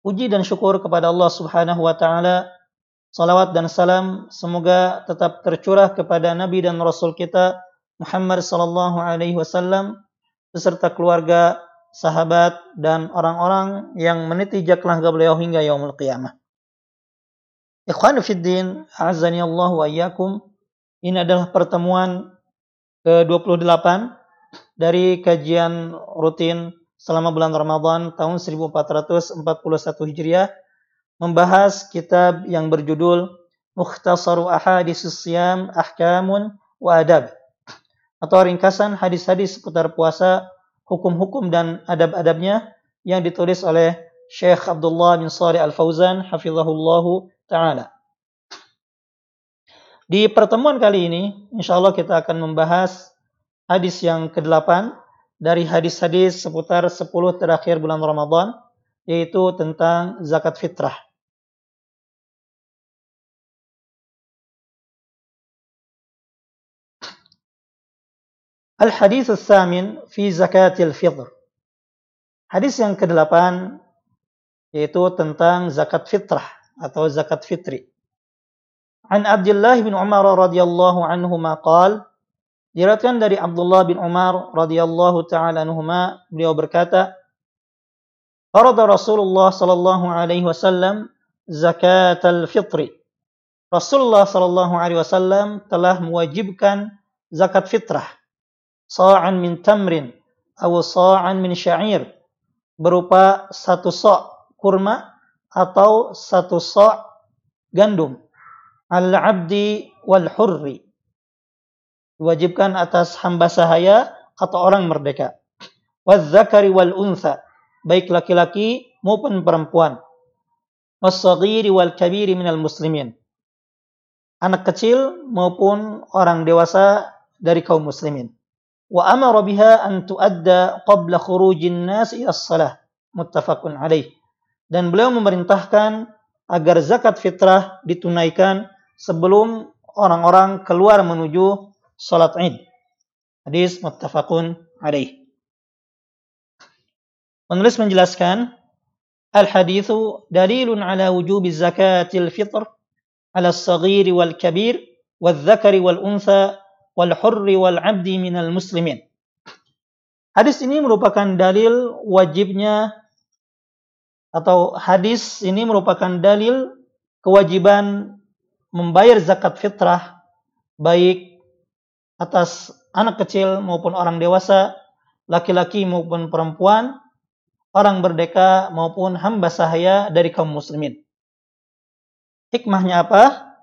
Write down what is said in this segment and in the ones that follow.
Puji dan syukur kepada Allah Subhanahu wa taala. Salawat dan salam semoga tetap tercurah kepada Nabi dan Rasul kita Muhammad sallallahu alaihi wasallam beserta keluarga, sahabat dan orang-orang yang meniti jejak langkah beliau hingga yaumul qiyamah. Ikhwan fiddin, azani Allah wa iyyakum. Ini adalah pertemuan ke-28 dari kajian rutin selama bulan Ramadan tahun 1441 Hijriah membahas kitab yang berjudul Mukhtasaru Ahaditsus Siyam Ahkamun wa Adab atau ringkasan hadis-hadis seputar puasa, hukum-hukum dan adab-adabnya yang ditulis oleh Syekh Abdullah bin Salih Al-Fauzan hafizahullahu taala. Di pertemuan kali ini, insya Allah kita akan membahas hadis yang ke-8 dari hadis-hadis seputar 10 terakhir bulan Ramadan yaitu tentang zakat fitrah. Al-hadis al-thamin fi zakatil fitr. Hadis yang ke-8 yaitu tentang zakat fitrah atau zakat fitri. An Abdullah bin Umar radhiyallahu anhu qala Diriwayatkan dari Abdullah bin Umar radhiyallahu taala anhuma beliau berkata Farada Rasulullah sallallahu alaihi wasallam zakat al-fitri. Rasulullah sallallahu alaihi wasallam telah mewajibkan zakat fitrah sa'an min tamrin atau sa'an min sya'ir berupa satu sa' kurma atau satu sa' gandum al-abdi wal hurri diwajibkan atas hamba sahaya atau orang merdeka. Wadzakari wal untha, baik laki-laki maupun perempuan. Wassagiri wal kabiri minal muslimin. Anak kecil maupun orang dewasa dari kaum muslimin. Wa amara biha an tuadda qabla khurujin nas ila salah. Muttafaqun alaih. Dan beliau memerintahkan agar zakat fitrah ditunaikan sebelum orang-orang keluar menuju salat Id. Hadis muttafaqun alaih. Penulis menjelaskan zakatil fitr ala as-saghir wal kabir wal dzakari wal untha wal hurri wal abdi minal muslimin. Hadis ini merupakan dalil wajibnya atau hadis ini merupakan dalil kewajiban membayar zakat fitrah baik atas anak kecil maupun orang dewasa, laki-laki maupun perempuan, orang berdeka maupun hamba sahaya dari kaum muslimin. Hikmahnya apa?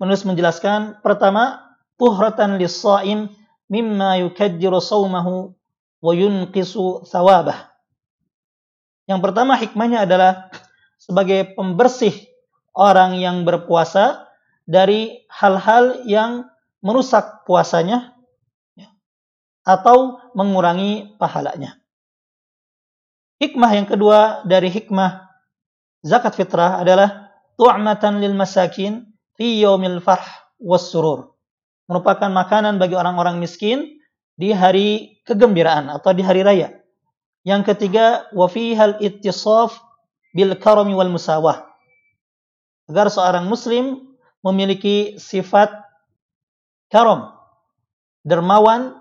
Menulis menjelaskan, pertama, tuhratan lis-shaim mimma yukaddiru sawmahu wa yunqisu thawabah. Yang pertama hikmahnya adalah sebagai pembersih orang yang berpuasa dari hal-hal yang merusak puasanya ya, atau mengurangi pahalanya. Hikmah yang kedua dari hikmah zakat fitrah adalah tu'matan lil masakin fi yaumil farh was surur. Merupakan makanan bagi orang-orang miskin di hari kegembiraan atau di hari raya. Yang ketiga, wa fihal ittisaf bil karami wal musawah. Agar seorang muslim memiliki sifat karom, dermawan,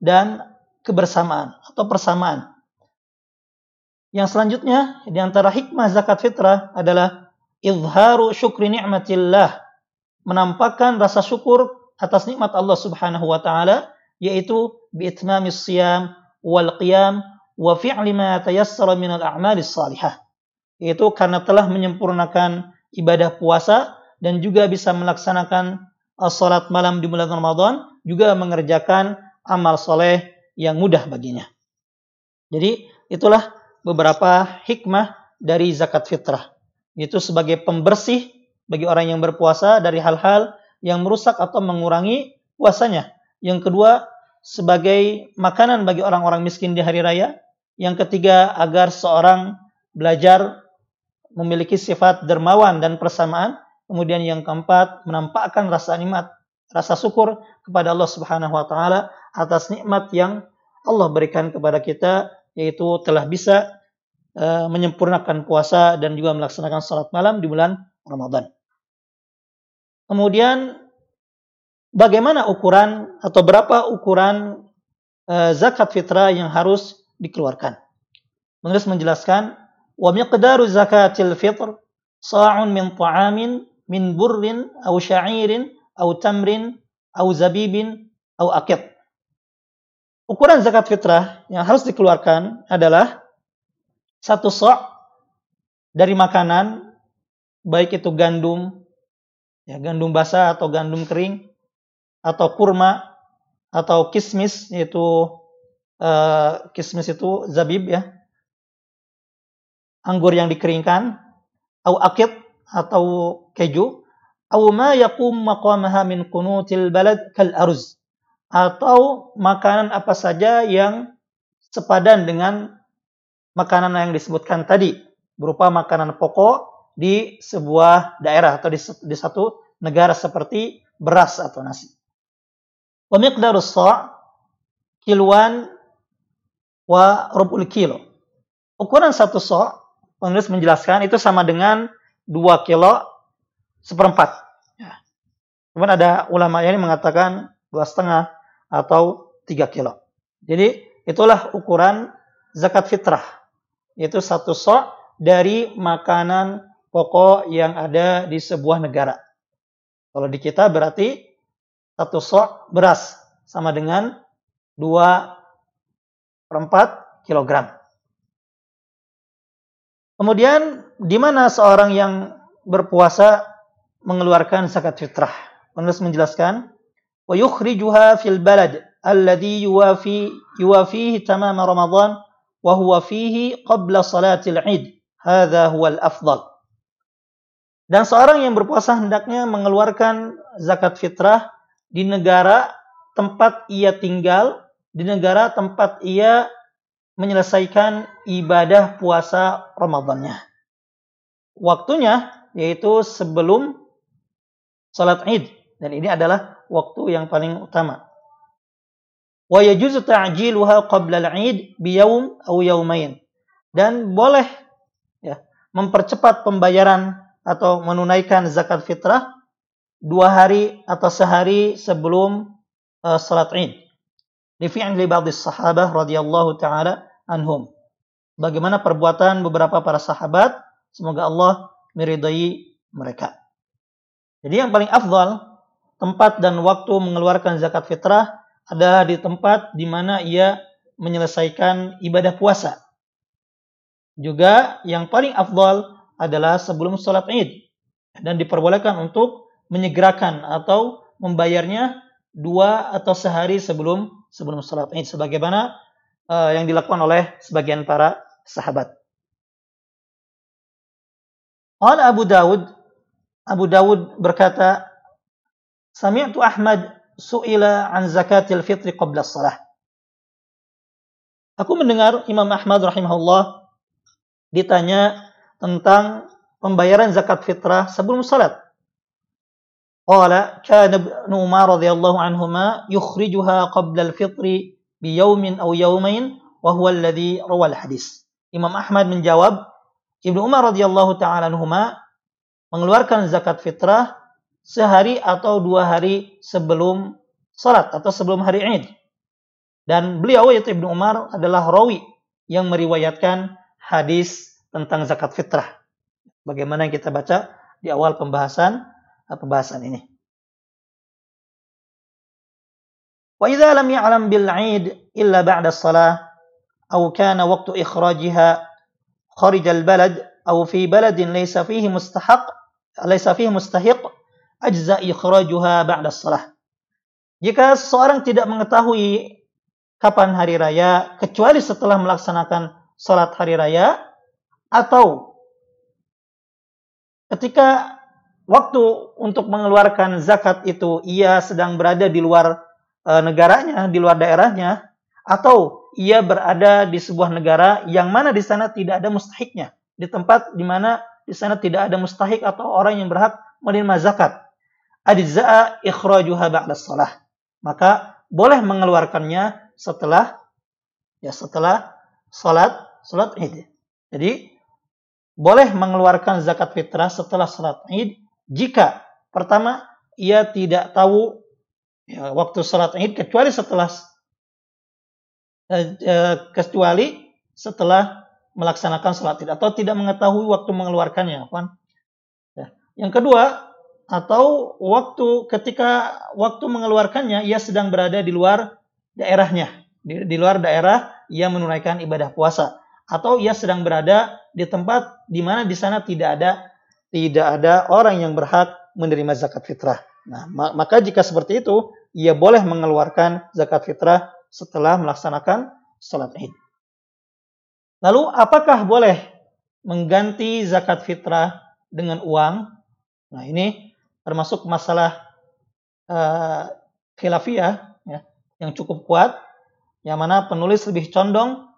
dan kebersamaan atau persamaan. Yang selanjutnya di antara hikmah zakat fitrah adalah izharu syukri ni'matillah, menampakkan rasa syukur atas nikmat Allah Subhanahu wa taala yaitu biitmamis siyam wal qiyam wa fi'li ma tayassara min al a'malis salihah. Yaitu karena telah menyempurnakan ibadah puasa dan juga bisa melaksanakan salat malam di bulan Ramadan juga mengerjakan amal soleh yang mudah baginya. Jadi itulah beberapa hikmah dari zakat fitrah. Itu sebagai pembersih bagi orang yang berpuasa dari hal-hal yang merusak atau mengurangi puasanya. Yang kedua, sebagai makanan bagi orang-orang miskin di hari raya. Yang ketiga, agar seorang belajar memiliki sifat dermawan dan persamaan. Kemudian yang keempat, menampakkan rasa nikmat, rasa syukur kepada Allah Subhanahu wa taala atas nikmat yang Allah berikan kepada kita yaitu telah bisa uh, menyempurnakan puasa dan juga melaksanakan salat malam di bulan Ramadan. Kemudian bagaimana ukuran atau berapa ukuran uh, zakat fitrah yang harus dikeluarkan? Menulis menjelaskan wa miqdaru zakatil fitr sa'un min ta'amin min burrin aw sya'irin aw tamrin aw zabibin aw aqid. Ukuran zakat fitrah yang harus dikeluarkan adalah satu sok dari makanan, baik itu gandum, ya, gandum basah atau gandum kering, atau kurma, atau kismis, yaitu uh, kismis itu zabib ya, anggur yang dikeringkan, atau akid atau keju, atau ma yakum maqamaha min kunutil balad kal aruz atau makanan apa saja yang sepadan dengan makanan yang disebutkan tadi berupa makanan pokok di sebuah daerah atau di, di satu negara seperti beras atau nasi. Wa miqdarus sa' kiluan wa rubul kilo. Ukuran satu sa' penulis menjelaskan itu sama dengan dua kilo seperempat. Ya. Kemudian ada ulama yang mengatakan dua setengah atau 3 kilo. Jadi itulah ukuran zakat fitrah. Yaitu satu sok dari makanan pokok yang ada di sebuah negara. Kalau di kita berarti satu sok beras sama dengan 2 per 4 kilogram. Kemudian di mana seorang yang berpuasa mengeluarkan zakat fitrah? Penulis menjelaskan, "Wa yukhrijuha fil balad alladhi yuwafi yuwafihi tamam Ramadan wa huwa fihi qabla salatil Id." Hadza huwa al-afdal. Dan seorang yang berpuasa hendaknya mengeluarkan zakat fitrah di negara tempat ia tinggal, di negara tempat ia menyelesaikan ibadah puasa Ramadannya. Waktunya yaitu sebelum salat Id dan ini adalah waktu yang paling utama. Wa yajuzu ta'jiluha qabla al-'id bi yawm aw yawmain. Dan boleh ya, mempercepat pembayaran atau menunaikan zakat fitrah dua hari atau sehari sebelum uh, salat Id. Li fi'li ba'dhi sahabah radhiyallahu taala anhum. Bagaimana perbuatan beberapa para sahabat, semoga Allah meridai mereka. Jadi yang paling afdal tempat dan waktu mengeluarkan zakat fitrah adalah di tempat di mana ia menyelesaikan ibadah puasa. Juga yang paling afdal adalah sebelum sholat id. Dan diperbolehkan untuk menyegerakan atau membayarnya dua atau sehari sebelum sebelum sholat id. Sebagaimana uh, yang dilakukan oleh sebagian para sahabat. Qala Abu Dawud, Abu Dawud berkata, Sami'tu Ahmad su'ila an zakatil fitri qabla salah. Aku mendengar Imam Ahmad rahimahullah ditanya tentang pembayaran zakat fitrah sebelum salat. Qala kana Ibnu Umar radhiyallahu anhuma yukhrijuha qabla al-fitri bi yawmin aw yawmain wa huwa alladhi rawal hadis. Imam Ahmad menjawab, Ibnu Umar radhiyallahu taala anhuma mengeluarkan zakat fitrah sehari atau dua hari sebelum salat atau sebelum hari Id. Dan beliau yaitu Ibnu Umar adalah rawi yang meriwayatkan hadis tentang zakat fitrah. Bagaimana yang kita baca di awal pembahasan pembahasan ini. Wa idza lam ya'lam bil 'id illa ba'da shalah aw kana waqtu ikhrajiha al balad aw fi baladin laysa fihi mustahaq laysa fihi mustahiq ajza ikhrajuha ba'da salah. Jika seseorang tidak mengetahui kapan hari raya kecuali setelah melaksanakan salat hari raya atau ketika waktu untuk mengeluarkan zakat itu ia sedang berada di luar e, negaranya, di luar daerahnya atau ia berada di sebuah negara yang mana di sana tidak ada mustahiknya, di tempat di mana di sana tidak ada mustahik atau orang yang berhak menerima zakat. Ajza'a ikhrajuha ba'da shalah. Maka boleh mengeluarkannya setelah ya setelah salat salat Id. Jadi boleh mengeluarkan zakat fitrah setelah salat Id jika pertama ia tidak tahu ya, waktu salat Id kecuali setelah kecuali setelah melaksanakan salat Id atau tidak mengetahui waktu mengeluarkannya, kan? Ya. Yang kedua, atau waktu ketika waktu mengeluarkannya ia sedang berada di luar daerahnya, di, di luar daerah ia menunaikan ibadah puasa atau ia sedang berada di tempat di mana di sana tidak ada tidak ada orang yang berhak menerima zakat fitrah. Nah, maka jika seperti itu, ia boleh mengeluarkan zakat fitrah setelah melaksanakan salat Id. Lalu, apakah boleh mengganti zakat fitrah dengan uang? Nah, ini termasuk masalah uh, khilafiyah ya, yang cukup kuat, yang mana penulis lebih condong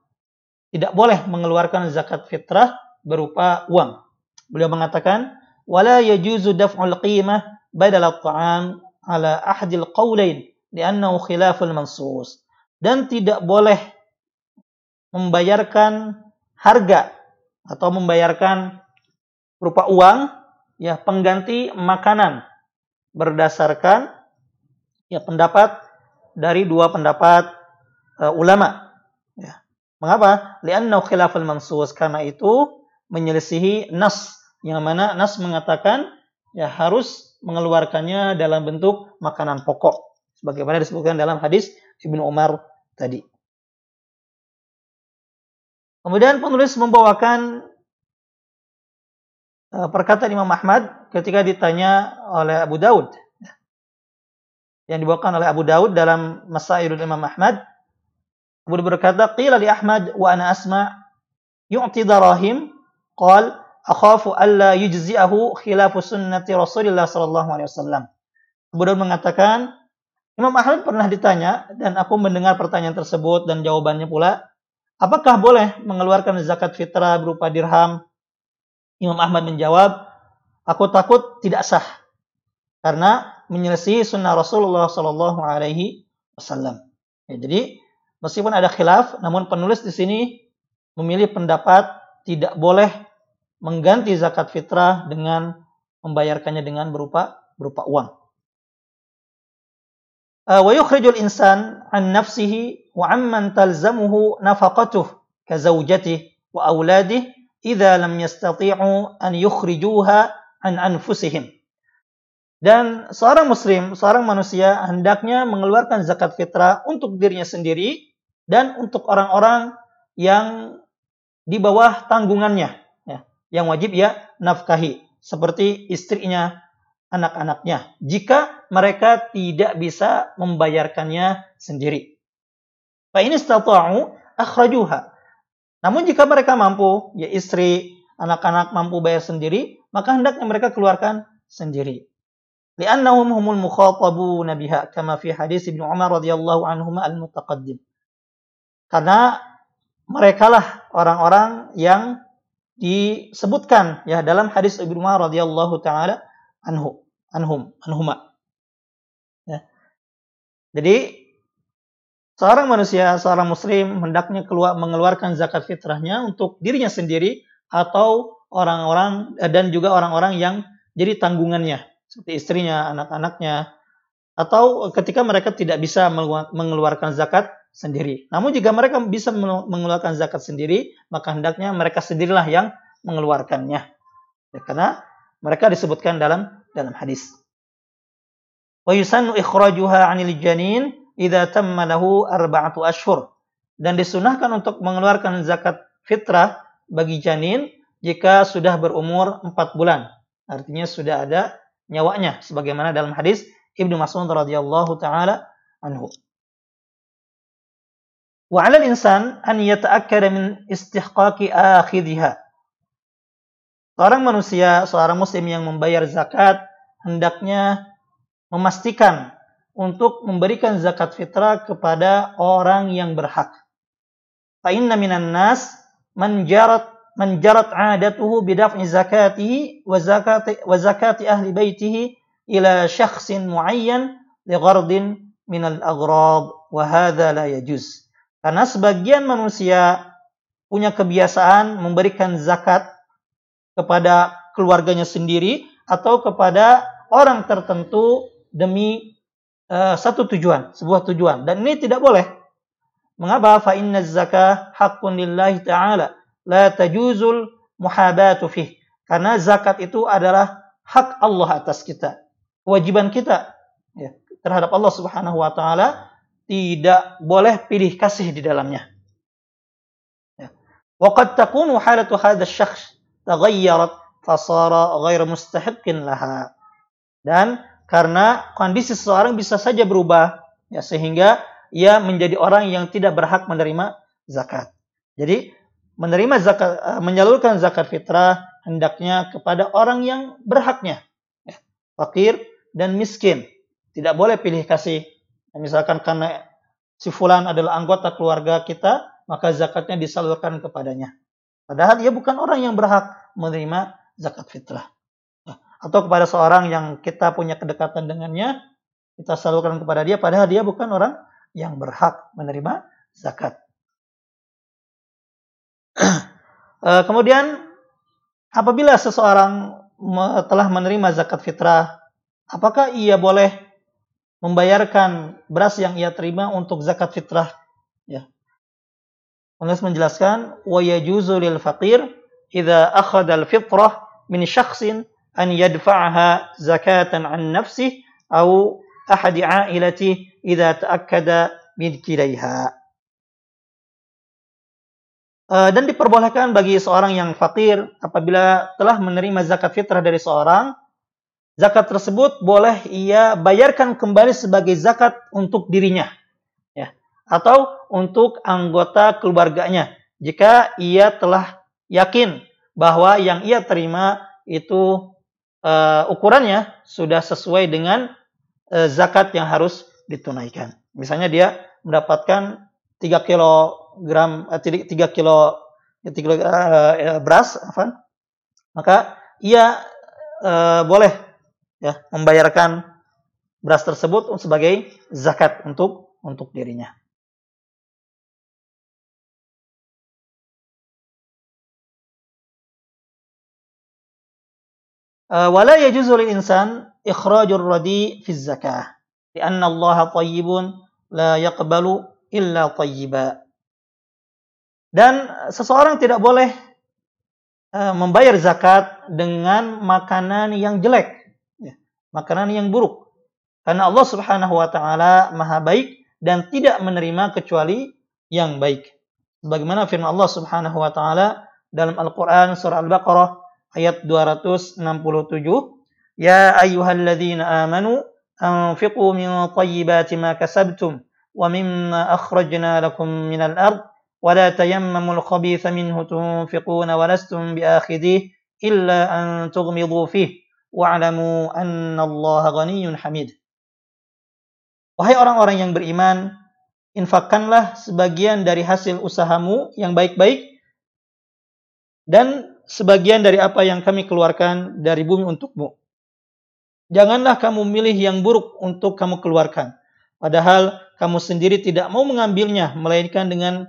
tidak boleh mengeluarkan zakat fitrah berupa uang. Beliau mengatakan, "Wala yajuzu daf'ul qimah badal at-ta'am ala ahadil qawlain li'annahu khilaful mansus." Dan tidak boleh membayarkan harga atau membayarkan berupa uang ya pengganti makanan berdasarkan ya pendapat dari dua pendapat uh, ulama Mengapa? Li'annahu khilaful mansus. Karena itu menyelisihi nas. Yang mana nas mengatakan ya harus mengeluarkannya dalam bentuk makanan pokok. Sebagaimana disebutkan dalam hadis Ibnu Umar tadi. Kemudian penulis membawakan uh, perkataan Imam Ahmad ketika ditanya oleh Abu Daud. Yang dibawakan oleh Abu Daud dalam Masailul Imam Ahmad Kemudian berkata, "Qila li Ahmad wa ana asma' yu'ti darahim." Qal, "Akhafu alla yujzi'ahu khilafu sunnati Rasulillah sallallahu alaihi wasallam." Kemudian mengatakan, Imam Ahmad pernah ditanya dan aku mendengar pertanyaan tersebut dan jawabannya pula, apakah boleh mengeluarkan zakat fitrah berupa dirham? Imam Ahmad menjawab, aku takut tidak sah karena menyelesaikan sunnah Rasulullah Sallallahu Alaihi Wasallam. Ya, jadi Meskipun ada khilaf, namun penulis di sini memilih pendapat tidak boleh mengganti zakat fitrah dengan membayarkannya dengan berupa berupa uang. Anfusihim. Dan seorang muslim, seorang manusia hendaknya mengeluarkan zakat fitrah untuk dirinya sendiri dan untuk orang-orang yang di bawah tanggungannya ya, yang wajib ya nafkahi seperti istrinya, anak-anaknya jika mereka tidak bisa membayarkannya sendiri. Fa ini istata'u akhrajuha. Namun jika mereka mampu, ya istri, anak-anak mampu bayar sendiri, maka hendaknya mereka keluarkan sendiri. Li'annahum humul mukhatabuna biha kama fi hadis Ibnu Umar radhiyallahu anhuma al-mutaqaddim. Karena mereka lah orang-orang yang disebutkan ya dalam hadis Ibnu Umar radhiyallahu taala anhu anhum anhuma. Ya. Jadi seorang manusia, seorang muslim hendaknya keluar mengeluarkan zakat fitrahnya untuk dirinya sendiri atau orang-orang dan juga orang-orang yang jadi tanggungannya seperti istrinya, anak-anaknya atau ketika mereka tidak bisa mengeluarkan zakat sendiri. Namun jika mereka bisa mengeluarkan zakat sendiri, maka hendaknya mereka sendirilah yang mengeluarkannya. Ya, karena mereka disebutkan dalam dalam hadis. Wa yusannu ikhrajuha 'anil janin idza tamma lahu arba'atu ashhur. Dan disunahkan untuk mengeluarkan zakat fitrah bagi janin jika sudah berumur 4 bulan. Artinya sudah ada nyawanya sebagaimana dalam hadis Ibnu Mas'ud radhiyallahu taala anhu. Wa 'ala al-insan an yata'akkada min istihqaqi akhidhiha. Seorang manusia, seorang muslim yang membayar zakat hendaknya memastikan untuk memberikan zakat fitrah kepada orang yang berhak. Fa inna minan nas man jarat man jarat 'adatuhu bidaf'i zakatihi wa zakati wa zakati ahli baitihi ila syakhsin muayyan li ghardin min al-aghrad wa hadha la yajuz. Karena sebagian manusia punya kebiasaan memberikan zakat kepada keluarganya sendiri atau kepada orang tertentu demi uh, satu tujuan, sebuah tujuan. Dan ini tidak boleh. Mengapa? Fa inna zakah haqqun lillahi ta'ala. La tajuzul muhabatu fih. Karena zakat itu adalah hak Allah atas kita. Kewajiban kita ya, terhadap Allah Subhanahu wa taala tidak boleh pilih kasih di dalamnya. Ya. Waqad takunu halatu hadha syakhs taghayyarat fasara ghair mustahiqqin laha. Dan karena kondisi seseorang bisa saja berubah ya sehingga ia menjadi orang yang tidak berhak menerima zakat. Jadi menerima zakat eh, menyalurkan zakat fitrah hendaknya kepada orang yang berhaknya. Ya, fakir dan miskin. Tidak boleh pilih kasih. Misalkan karena si fulan adalah anggota keluarga kita, maka zakatnya disalurkan kepadanya. Padahal dia bukan orang yang berhak menerima zakat fitrah atau kepada seorang yang kita punya kedekatan dengannya, kita salurkan kepada dia, padahal dia bukan orang yang berhak menerima zakat. Eh, kemudian, apabila seseorang telah menerima zakat fitrah, apakah ia boleh membayarkan beras yang ia terima untuk zakat fitrah? Penulis menjelaskan, wa yajuzu lil faqir idza akhadha al fitrah min syakhsin an yadfa'aha zakatan an nafsih atau ahad ailati idza ta'akkada min kilaiha. Dan diperbolehkan bagi seorang yang fakir apabila telah menerima zakat fitrah dari seorang, zakat tersebut boleh ia bayarkan kembali sebagai zakat untuk dirinya, ya, atau untuk anggota keluarganya jika ia telah yakin bahwa yang ia terima itu uh, ukurannya sudah sesuai dengan uh, zakat yang harus ditunaikan. Misalnya dia mendapatkan 3 kilogram uh, 3 kilo 3 kilo uh, beras, apa? Maka ia uh, boleh ya membayarkan beras tersebut sebagai zakat untuk untuk dirinya. Eh, wala yajuzu lil insan ikhrajur radi fi zakah. Lianna Allah tayyibun la yaqbalu illa tayyiba. Dan seseorang tidak boleh eh, membayar zakat dengan makanan yang jelek ya, makanan yang buruk. Karena Allah Subhanahu wa taala maha baik dan tidak menerima kecuali yang baik. Sebagaimana firman Allah Subhanahu wa taala dalam Al-Qur'an surah Al-Baqarah ayat 267 Ya ayyuhalladzina amanu anfiqu min tayyibati ma kasabtum wa mimma akhrajna lakum minal ard wa la tayammamul khabitha minhu tunfiquna wa lastum biakhidih illa an tughmidu fih. Wa'lamu anna Allah ghaniyyun hamid. Wahai orang-orang yang beriman infakkanlah sebagian dari hasil usahamu yang baik-baik dan sebagian dari apa yang kami keluarkan dari bumi untukmu. Janganlah kamu milih yang buruk untuk kamu keluarkan. Padahal kamu sendiri tidak mau mengambilnya, melainkan dengan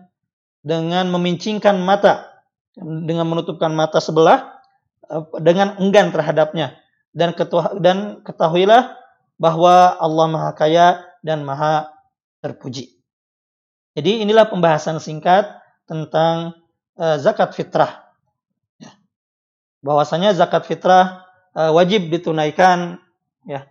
dengan memincingkan mata, dengan menutupkan mata sebelah, eh, dengan enggan terhadapnya. Dan, dan ketahuilah bahwa Allah Maha Kaya dan Maha Terpuji. Jadi inilah pembahasan singkat tentang uh, zakat fitrah bahwasanya zakat fitrah uh, wajib ditunaikan ya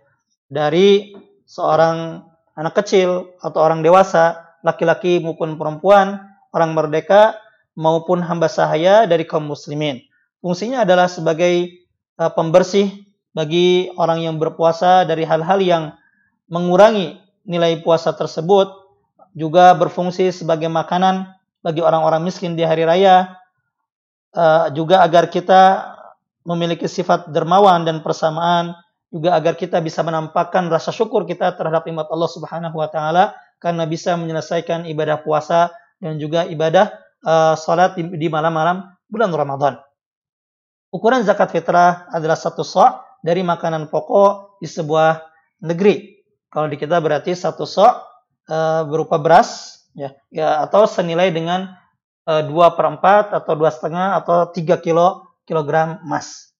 dari seorang anak kecil atau orang dewasa, laki-laki maupun perempuan, orang merdeka maupun hamba sahaya dari kaum muslimin. Fungsinya adalah sebagai uh, pembersih bagi orang yang berpuasa dari hal-hal yang mengurangi nilai puasa tersebut juga berfungsi sebagai makanan bagi orang-orang miskin di hari raya. Uh, juga agar kita memiliki sifat dermawan dan persamaan, juga agar kita bisa menampakkan rasa syukur kita terhadap nikmat Allah Subhanahu wa taala karena bisa menyelesaikan ibadah puasa dan juga ibadah uh, salat di, malam-malam bulan Ramadan. Ukuran zakat fitrah adalah satu sok dari makanan pokok di sebuah negeri. Kalau di kita berarti satu sok uh, berupa beras, ya, ya atau senilai dengan uh, dua per empat atau dua setengah atau tiga kilo kilogram emas.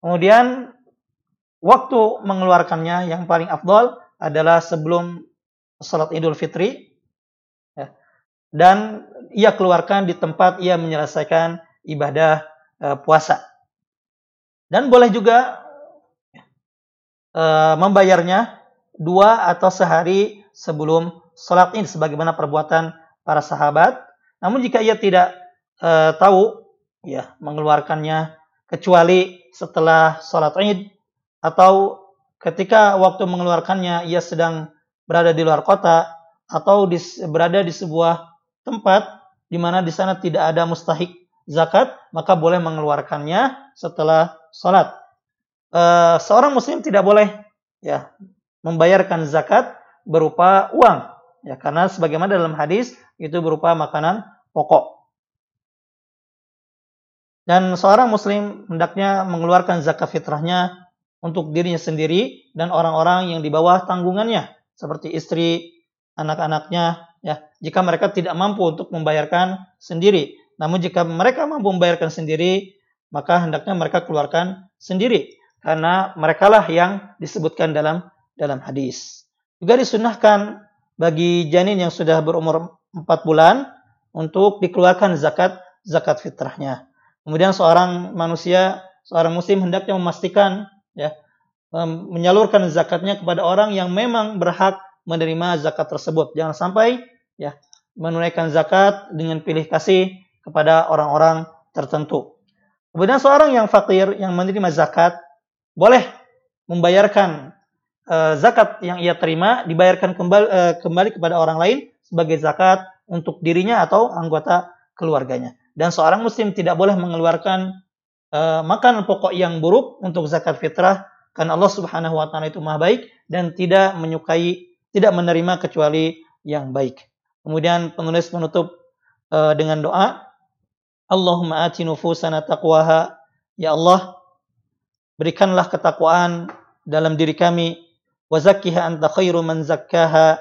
Kemudian waktu mengeluarkannya yang paling afdol adalah sebelum salat Idul Fitri, ya, dan ia keluarkan di tempat ia menyelesaikan ibadah uh, puasa. Dan boleh juga uh, membayarnya dua atau sehari sebelum sholat ini sebagaimana perbuatan para sahabat. Namun jika ia tidak uh, tahu ya mengeluarkannya kecuali setelah sholat id atau ketika waktu mengeluarkannya ia sedang berada di luar kota atau di, berada di sebuah tempat di mana di sana tidak ada mustahik zakat maka boleh mengeluarkannya setelah sholat. Uh, seorang muslim tidak boleh ya membayarkan zakat berupa uang ya karena sebagaimana dalam hadis itu berupa makanan pokok. Dan seorang muslim hendaknya mengeluarkan zakat fitrahnya untuk dirinya sendiri dan orang-orang yang di bawah tanggungannya seperti istri, anak-anaknya ya. Jika mereka tidak mampu untuk membayarkan sendiri, namun jika mereka mampu membayarkan sendiri, maka hendaknya mereka keluarkan sendiri karena merekalah yang disebutkan dalam dalam hadis. Juga disunahkan bagi janin yang sudah berumur 4 bulan untuk dikeluarkan zakat zakat fitrahnya. Kemudian seorang manusia, seorang muslim hendaknya memastikan ya menyalurkan zakatnya kepada orang yang memang berhak menerima zakat tersebut. Jangan sampai ya menunaikan zakat dengan pilih kasih kepada orang-orang tertentu. Kemudian seorang yang fakir yang menerima zakat boleh membayarkan uh, zakat yang ia terima dibayarkan kembali, uh, kembali kepada orang lain sebagai zakat untuk dirinya atau anggota keluarganya. Dan seorang muslim tidak boleh mengeluarkan uh, makanan pokok yang buruk untuk zakat fitrah karena Allah Subhanahu wa taala itu Maha baik dan tidak menyukai tidak menerima kecuali yang baik. Kemudian penulis menutup uh, dengan doa Allahumma ati nufusana taqwaha. Ya Allah berikanlah ketakwaan dalam diri kami. Wa zakkiha anta khairu man zakkaha.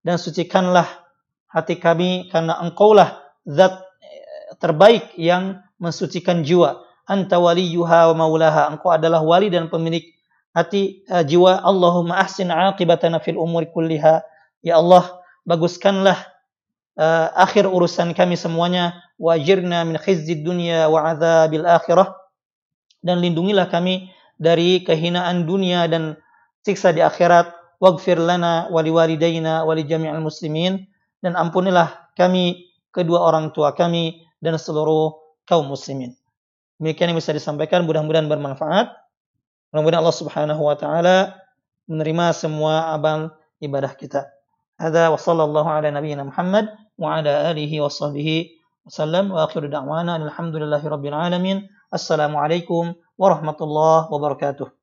Dan sucikanlah hati kami karena engkaulah zat terbaik yang mensucikan jiwa. Anta waliyuha wa maulaha. Engkau adalah wali dan pemilik hati uh, jiwa. Allahumma ahsin aqibatana fil umuri kulliha. Ya Allah baguskanlah uh, akhir urusan kami semuanya. Wajirna min khizyid dunya wa adzabil akhirah. Dan lindungilah kami dari kehinaan dunia dan siksa di akhirat. Waghfir lana wa liwalidayna wa li jami'il muslimin. Dan ampunilah kami kedua orang tua kami dan seluruh kaum muslimin. Demikian yang bisa disampaikan mudah-mudahan bermanfaat. Mudah-mudahan Allah Subhanahu wa taala menerima semua amal ibadah kita. Hadza wa sallallahu ala nabiyyina Muhammad wa ala alihi wa sahbihi wasallam wa akhiru da'wana alhamdulillahi rabbil alamin. Assalamualaikum warahmatullahi wabarakatuh.